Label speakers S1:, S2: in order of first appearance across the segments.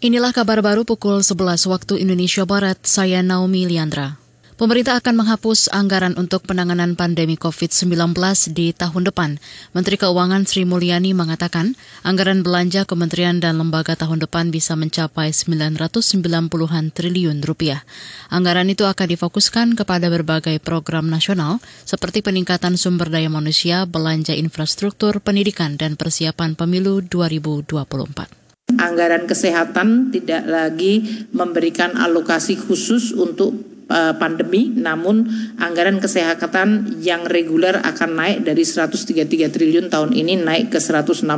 S1: Inilah kabar baru pukul 11 waktu Indonesia Barat, saya Naomi Liandra. Pemerintah akan menghapus anggaran untuk penanganan pandemi COVID-19 di tahun depan. Menteri Keuangan Sri Mulyani mengatakan anggaran belanja kementerian dan lembaga tahun depan bisa mencapai 990-an triliun rupiah. Anggaran itu akan difokuskan kepada berbagai program nasional seperti peningkatan sumber daya manusia, belanja infrastruktur, pendidikan, dan persiapan pemilu 2024
S2: anggaran kesehatan tidak lagi memberikan alokasi khusus untuk uh, pandemi, namun anggaran kesehatan yang reguler akan naik dari 133 triliun tahun ini naik ke 168,4.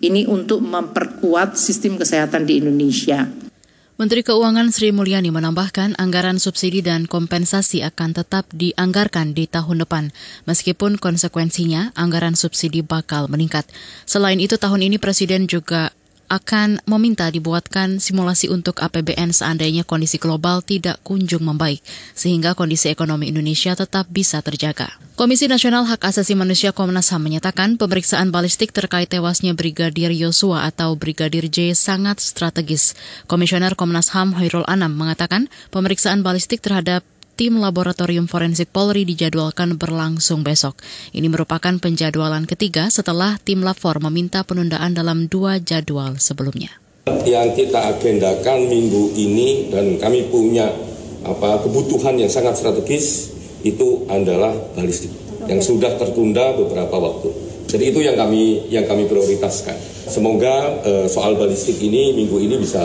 S2: Ini untuk memperkuat sistem kesehatan di Indonesia.
S1: Menteri Keuangan Sri Mulyani menambahkan anggaran subsidi dan kompensasi akan tetap dianggarkan di tahun depan, meskipun konsekuensinya anggaran subsidi bakal meningkat. Selain itu, tahun ini Presiden juga akan meminta dibuatkan simulasi untuk APBN seandainya kondisi global tidak kunjung membaik, sehingga kondisi ekonomi Indonesia tetap bisa terjaga. Komisi Nasional Hak Asasi Manusia Komnas HAM menyatakan pemeriksaan balistik terkait tewasnya Brigadir Yosua atau Brigadir J sangat strategis. Komisioner Komnas HAM Hoirul Anam mengatakan pemeriksaan balistik terhadap tim laboratorium forensik Polri dijadwalkan berlangsung besok. Ini merupakan penjadwalan ketiga setelah tim lapor meminta penundaan dalam dua jadwal sebelumnya.
S3: Yang kita agendakan minggu ini dan kami punya apa kebutuhan yang sangat strategis itu adalah balistik yang sudah tertunda beberapa waktu. Jadi itu yang kami yang kami prioritaskan. Semoga uh, soal balistik ini minggu ini bisa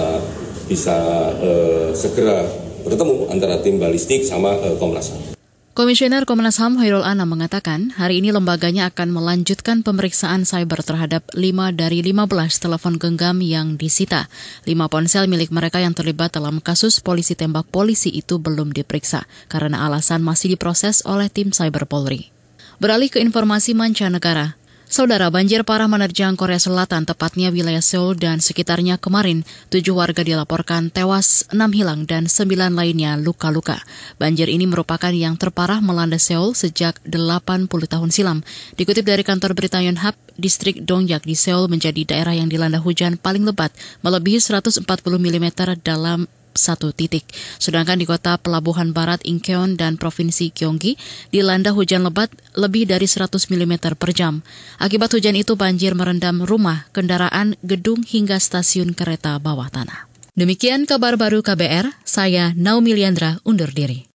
S3: bisa uh, segera bertemu antara tim balistik sama uh, Komnas HAM.
S1: Komisioner Komnas HAM Hoirul Anam mengatakan hari ini lembaganya akan melanjutkan pemeriksaan cyber terhadap 5 dari 15 telepon genggam yang disita. 5 ponsel milik mereka yang terlibat dalam kasus polisi tembak polisi itu belum diperiksa karena alasan masih diproses oleh tim cyber Polri. Beralih ke informasi mancanegara, Saudara, banjir parah menerjang Korea Selatan, tepatnya wilayah Seoul dan sekitarnya kemarin. Tujuh warga dilaporkan tewas, enam hilang, dan sembilan lainnya luka-luka. Banjir ini merupakan yang terparah melanda Seoul sejak 80 tahun silam. Dikutip dari kantor berita Yonhap, distrik Dongjak di Seoul menjadi daerah yang dilanda hujan paling lebat, melebihi 140 mm dalam satu titik. Sedangkan di kota pelabuhan barat Incheon dan provinsi Gyeonggi dilanda hujan lebat lebih dari 100 mm per jam. Akibat hujan itu banjir merendam rumah, kendaraan, gedung hingga stasiun kereta bawah tanah. Demikian kabar baru KBR, saya Naomi Liandra undur diri.